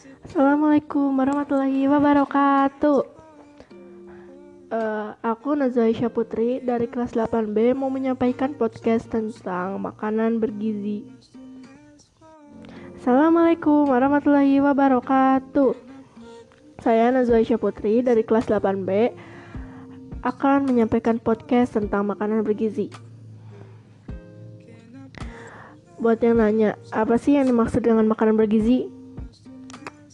Assalamualaikum warahmatullahi wabarakatuh. Uh, aku Nazwa Aisyah Putri dari kelas 8B mau menyampaikan podcast tentang makanan bergizi. Assalamualaikum warahmatullahi wabarakatuh. Saya Nazwa Aisyah Putri dari kelas 8B akan menyampaikan podcast tentang makanan bergizi. Buat yang nanya, apa sih yang dimaksud dengan makanan bergizi?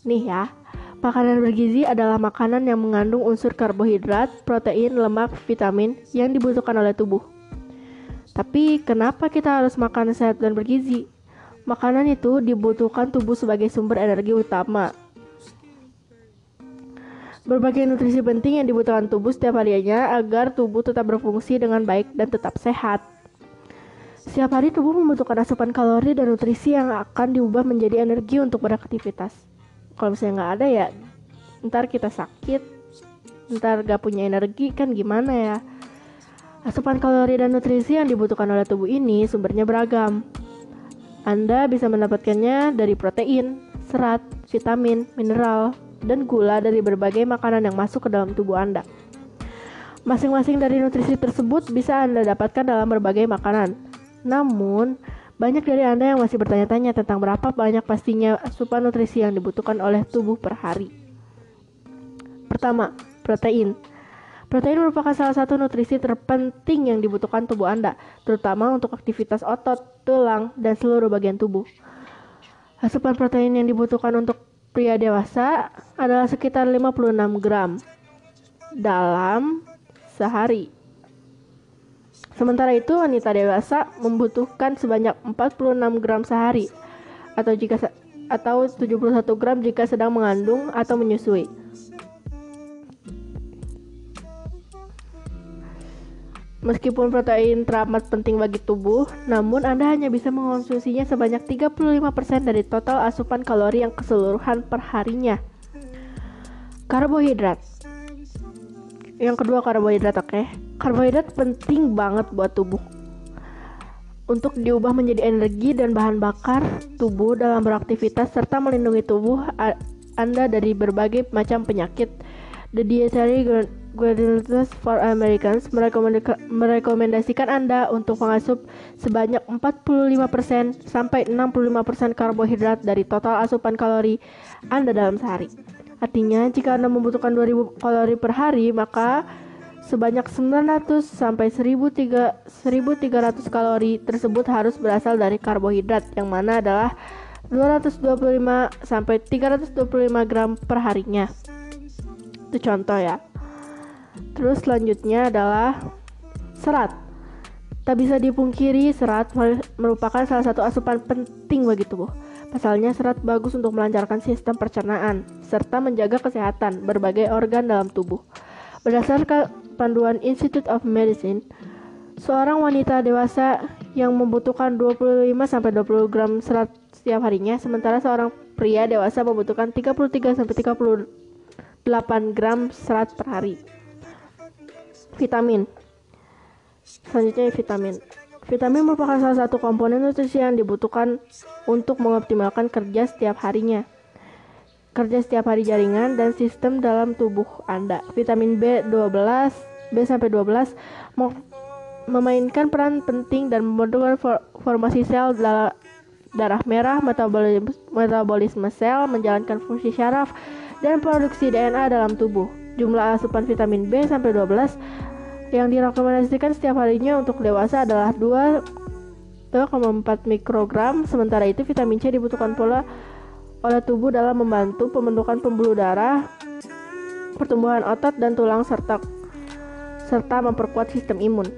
Nih ya, makanan bergizi adalah makanan yang mengandung unsur karbohidrat, protein, lemak, vitamin yang dibutuhkan oleh tubuh. Tapi kenapa kita harus makan sehat dan bergizi? Makanan itu dibutuhkan tubuh sebagai sumber energi utama. Berbagai nutrisi penting yang dibutuhkan tubuh setiap harinya agar tubuh tetap berfungsi dengan baik dan tetap sehat. Setiap hari tubuh membutuhkan asupan kalori dan nutrisi yang akan diubah menjadi energi untuk beraktivitas. Kalau misalnya nggak ada ya, ntar kita sakit, ntar gak punya energi kan gimana ya? Asupan kalori dan nutrisi yang dibutuhkan oleh tubuh ini sumbernya beragam, anda bisa mendapatkannya dari protein, serat, vitamin, mineral, dan gula dari berbagai makanan yang masuk ke dalam tubuh Anda. Masing-masing dari nutrisi tersebut bisa Anda dapatkan dalam berbagai makanan. Namun, banyak dari Anda yang masih bertanya-tanya tentang berapa banyak pastinya asupan nutrisi yang dibutuhkan oleh tubuh per hari. Pertama, protein. Protein merupakan salah satu nutrisi terpenting yang dibutuhkan tubuh Anda, terutama untuk aktivitas otot, tulang, dan seluruh bagian tubuh. Asupan protein yang dibutuhkan untuk pria dewasa adalah sekitar 56 gram dalam sehari. Sementara itu, wanita dewasa membutuhkan sebanyak 46 gram sehari atau jika atau 71 gram jika sedang mengandung atau menyusui. Meskipun protein teramat penting bagi tubuh, namun Anda hanya bisa mengonsumsinya sebanyak 35% dari total asupan kalori yang keseluruhan perharinya. Karbohidrat. Yang kedua karbohidrat, oke. Okay? Karbohidrat penting banget buat tubuh. Untuk diubah menjadi energi dan bahan bakar tubuh dalam beraktivitas serta melindungi tubuh Anda dari berbagai macam penyakit. The Dietary Guidelines for Americans merekomendasikan Anda untuk mengasup sebanyak 45% sampai 65% karbohidrat dari total asupan kalori Anda dalam sehari. Artinya, jika Anda membutuhkan 2000 kalori per hari, maka sebanyak 900 sampai 1300 kalori tersebut harus berasal dari karbohidrat yang mana adalah 225 sampai 325 gram per harinya. Itu contoh ya. Terus selanjutnya adalah serat. Tak bisa dipungkiri serat merupakan salah satu asupan penting bagi tubuh. Pasalnya serat bagus untuk melancarkan sistem pencernaan serta menjaga kesehatan berbagai organ dalam tubuh. Berdasarkan panduan Institute of Medicine, seorang wanita dewasa yang membutuhkan 25 sampai 20 gram serat setiap harinya, sementara seorang pria dewasa membutuhkan 33 sampai 38 gram serat per hari. Vitamin. Selanjutnya vitamin. Vitamin merupakan salah satu komponen nutrisi yang dibutuhkan untuk mengoptimalkan kerja setiap harinya. Kerja setiap hari jaringan dan sistem dalam tubuh Anda. Vitamin B12, B sampai 12 memainkan peran penting dan membentuk formasi sel darah merah, metabolisme, sel, menjalankan fungsi syaraf, dan produksi DNA dalam tubuh. Jumlah asupan vitamin B sampai 12 yang direkomendasikan setiap harinya untuk dewasa adalah 2,4 mikrogram. Sementara itu vitamin C dibutuhkan pula oleh tubuh dalam membantu pembentukan pembuluh darah, pertumbuhan otot dan tulang serta serta memperkuat sistem imun.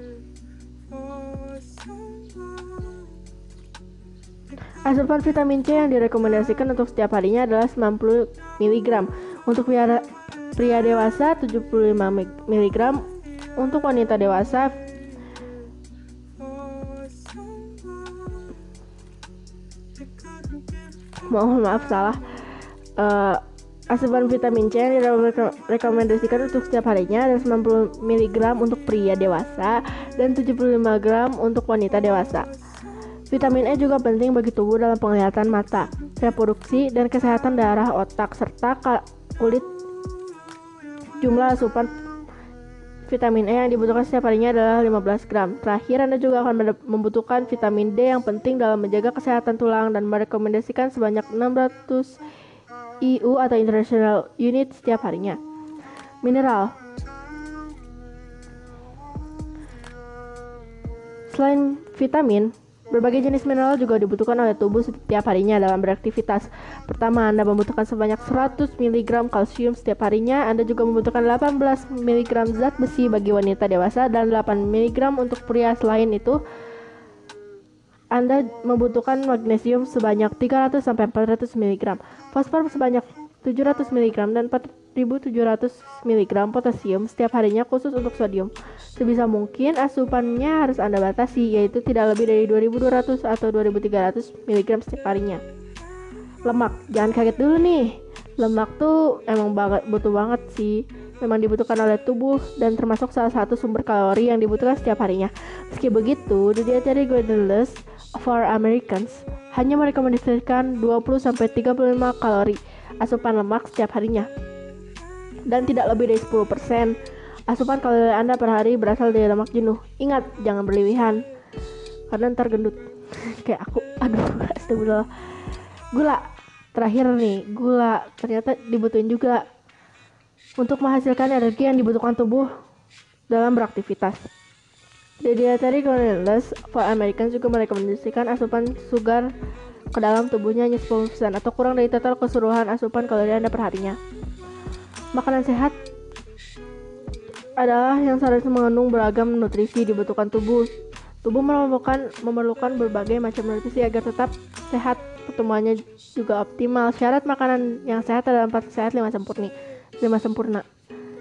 Asupan vitamin C yang direkomendasikan untuk setiap harinya adalah 90 mg. Untuk pria dewasa 75 mg, untuk wanita dewasa mohon maaf salah uh, asupan vitamin C yang direkomendasikan untuk setiap harinya ada 90 mg untuk pria dewasa dan 75 gram untuk wanita dewasa. Vitamin E juga penting bagi tubuh dalam penglihatan mata, reproduksi, dan kesehatan darah otak, serta kulit. Jumlah asupan vitamin E yang dibutuhkan setiap harinya adalah 15 gram. Terakhir, Anda juga akan membutuhkan vitamin D yang penting dalam menjaga kesehatan tulang dan merekomendasikan sebanyak 600 IU atau International Unit setiap harinya. Mineral Selain vitamin, Berbagai jenis mineral juga dibutuhkan oleh tubuh setiap harinya dalam beraktivitas. Pertama, Anda membutuhkan sebanyak 100 mg kalsium setiap harinya. Anda juga membutuhkan 18 mg zat besi bagi wanita dewasa dan 8 mg untuk pria. Selain itu, Anda membutuhkan magnesium sebanyak 300 sampai 400 mg, fosfor sebanyak 700 mg dan 1700 mg potasium setiap harinya khusus untuk sodium. Sebisa mungkin asupannya harus Anda batasi, yaitu tidak lebih dari 2200 atau 2300 mg setiap harinya. Lemak, jangan kaget dulu nih. Lemak tuh emang banget butuh banget sih. Memang dibutuhkan oleh tubuh dan termasuk salah satu sumber kalori yang dibutuhkan setiap harinya. Meski begitu, the dietary guidelines for Americans hanya merekomendasikan 20 sampai 35 kalori asupan lemak setiap harinya dan tidak lebih dari 10%. Asupan kalori Anda per hari berasal dari lemak jenuh. Ingat, jangan berlebihan. Karena ntar gendut. Kayak aku, aduh, astagfirullah. Gula, terakhir nih, gula ternyata dibutuhin juga untuk menghasilkan energi yang dibutuhkan tubuh dalam beraktivitas. Dietary Guidelines for Americans juga merekomendasikan asupan sugar ke dalam tubuhnya hanya 10% atau kurang dari total keseluruhan asupan kalori Anda perharinya. Makanan sehat adalah yang seharusnya mengandung beragam nutrisi dibutuhkan tubuh. Tubuh memerlukan memerlukan berbagai macam nutrisi agar tetap sehat. Pertumbuhannya juga optimal. Syarat makanan yang sehat adalah empat sehat lima sempurna. Lima sempurna.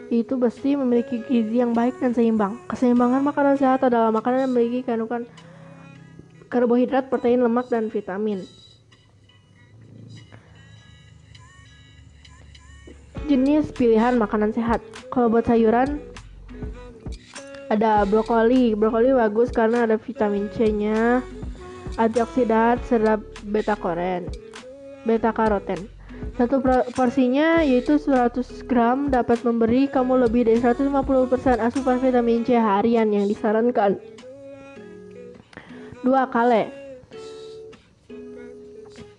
Itu besi memiliki gizi yang baik dan seimbang. Keseimbangan makanan sehat adalah makanan yang memiliki kandungan karbohidrat, protein, lemak, dan vitamin. jenis pilihan makanan sehat. Kalau buat sayuran ada brokoli. Brokoli bagus karena ada vitamin C-nya, antioksidan serta beta koren, beta karoten. Satu porsinya yaitu 100 gram dapat memberi kamu lebih dari 150% asupan vitamin C harian yang disarankan. Dua kale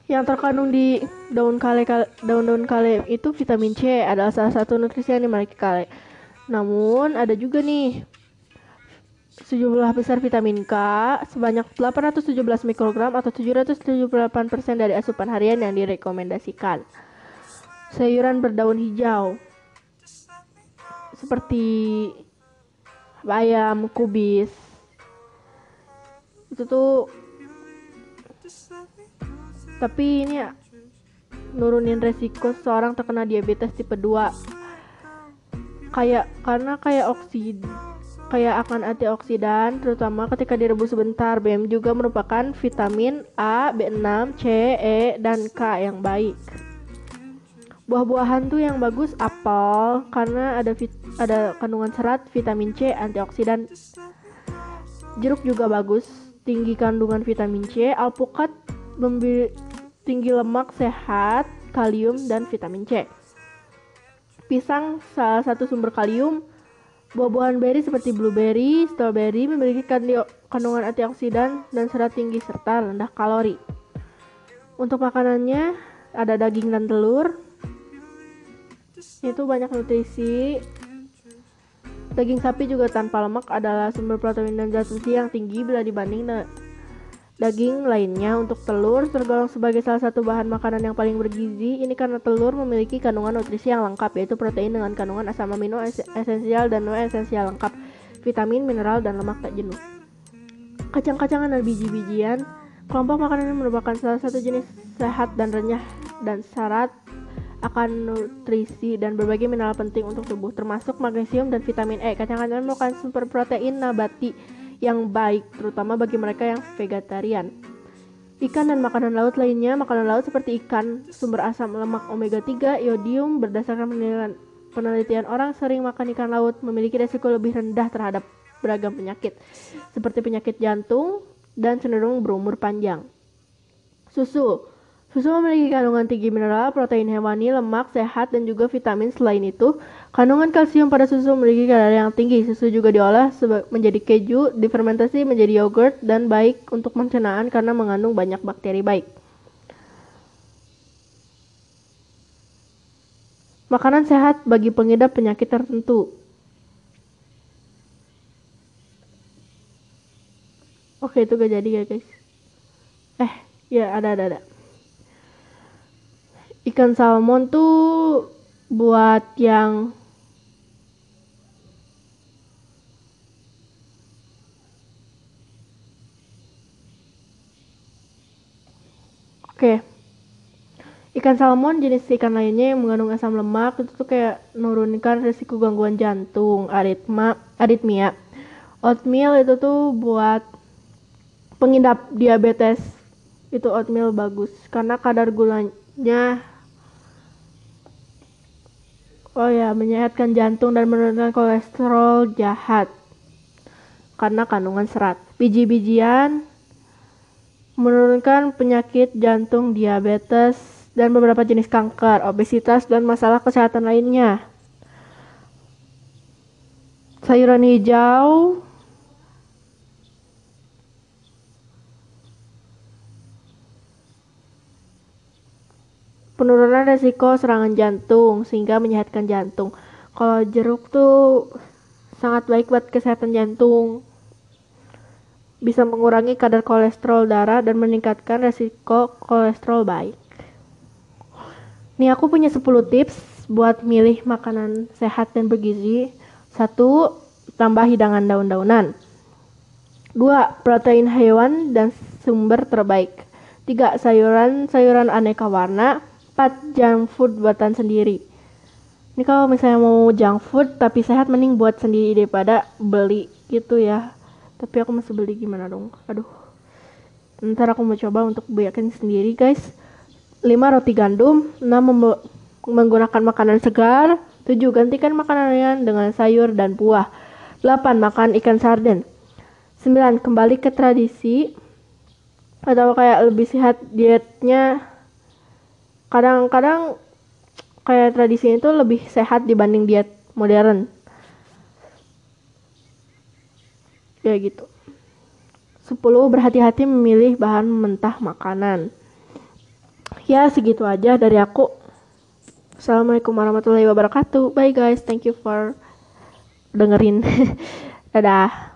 yang terkandung di daun kale, daun-daun kale itu vitamin C adalah salah satu nutrisi yang dimiliki kale. Namun ada juga nih sejumlah besar vitamin K sebanyak 817 mikrogram atau 778% dari asupan harian yang direkomendasikan. Sayuran berdaun hijau. Seperti bayam, kubis. Itu tuh tapi ini ya, nurunin resiko seorang terkena diabetes tipe 2 kayak karena kayak oksid kayak akan antioksidan terutama ketika direbus sebentar. BM juga merupakan vitamin A, B6, C, E, dan K yang baik buah-buahan tuh yang bagus apel karena ada vit ada kandungan serat, vitamin C, antioksidan jeruk juga bagus tinggi kandungan vitamin C alpukat tinggi lemak sehat, kalium, dan vitamin C. Pisang salah satu sumber kalium. Buah-buahan beri seperti blueberry, strawberry memiliki kandungan antioksidan dan serat tinggi serta rendah kalori. Untuk makanannya ada daging dan telur. Itu banyak nutrisi. Daging sapi juga tanpa lemak adalah sumber protein dan zat besi yang tinggi bila dibanding Daging lainnya untuk telur tergolong sebagai salah satu bahan makanan yang paling bergizi. Ini karena telur memiliki kandungan nutrisi yang lengkap yaitu protein dengan kandungan asam amino esensial dan non esensial lengkap, vitamin, mineral, dan lemak tak jenuh. Kacang-kacangan dan biji-bijian Kelompok makanan ini merupakan salah satu jenis sehat dan renyah dan syarat akan nutrisi dan berbagai mineral penting untuk tubuh termasuk magnesium dan vitamin E. Kacang-kacangan merupakan sumber protein nabati yang baik, terutama bagi mereka yang vegetarian. Ikan dan makanan laut lainnya, makanan laut seperti ikan, sumber asam lemak omega 3, iodium, berdasarkan penelitian, penelitian orang sering makan ikan laut memiliki resiko lebih rendah terhadap beragam penyakit, seperti penyakit jantung, dan cenderung berumur panjang. Susu Susu memiliki kandungan tinggi mineral, protein hewani, lemak, sehat, dan juga vitamin. Selain itu, kandungan kalsium pada susu memiliki kadar yang tinggi. Susu juga diolah menjadi keju, difermentasi menjadi yogurt, dan baik untuk pencernaan karena mengandung banyak bakteri baik. Makanan sehat bagi pengidap penyakit tertentu. Oke, itu gak jadi ya guys. Eh, ya ada ada ada ikan salmon tuh buat yang Oke. Ikan salmon jenis ikan lainnya yang mengandung asam lemak itu tuh kayak menurunkan risiko gangguan jantung, aritma, aritmia. Oatmeal itu tuh buat pengidap diabetes. Itu oatmeal bagus karena kadar gulanya Oh ya, menyehatkan jantung dan menurunkan kolesterol jahat karena kandungan serat. Biji-bijian menurunkan penyakit jantung, diabetes, dan beberapa jenis kanker, obesitas, dan masalah kesehatan lainnya. Sayuran hijau penurunan resiko serangan jantung sehingga menyehatkan jantung. Kalau jeruk tuh sangat baik buat kesehatan jantung. Bisa mengurangi kadar kolesterol darah dan meningkatkan resiko kolesterol baik. Nih aku punya 10 tips buat milih makanan sehat dan bergizi. Satu, tambah hidangan daun-daunan. Dua, protein hewan dan sumber terbaik. Tiga, sayuran-sayuran aneka warna. 4 junk food buatan sendiri. Ini kalau misalnya mau junk food tapi sehat mending buat sendiri daripada beli gitu ya. Tapi aku masih beli gimana dong? Aduh. Ntar aku mau coba untuk bikin sendiri guys. 5 roti gandum 6 menggunakan makanan segar 7 gantikan makanan dengan sayur dan buah 8 makan ikan sarden 9 kembali ke tradisi atau kayak lebih sehat dietnya kadang-kadang kayak tradisi itu lebih sehat dibanding diet modern. Ya gitu. 10 berhati-hati memilih bahan mentah makanan. Ya segitu aja dari aku. Assalamualaikum warahmatullahi wabarakatuh. Bye guys. Thank you for dengerin. Dadah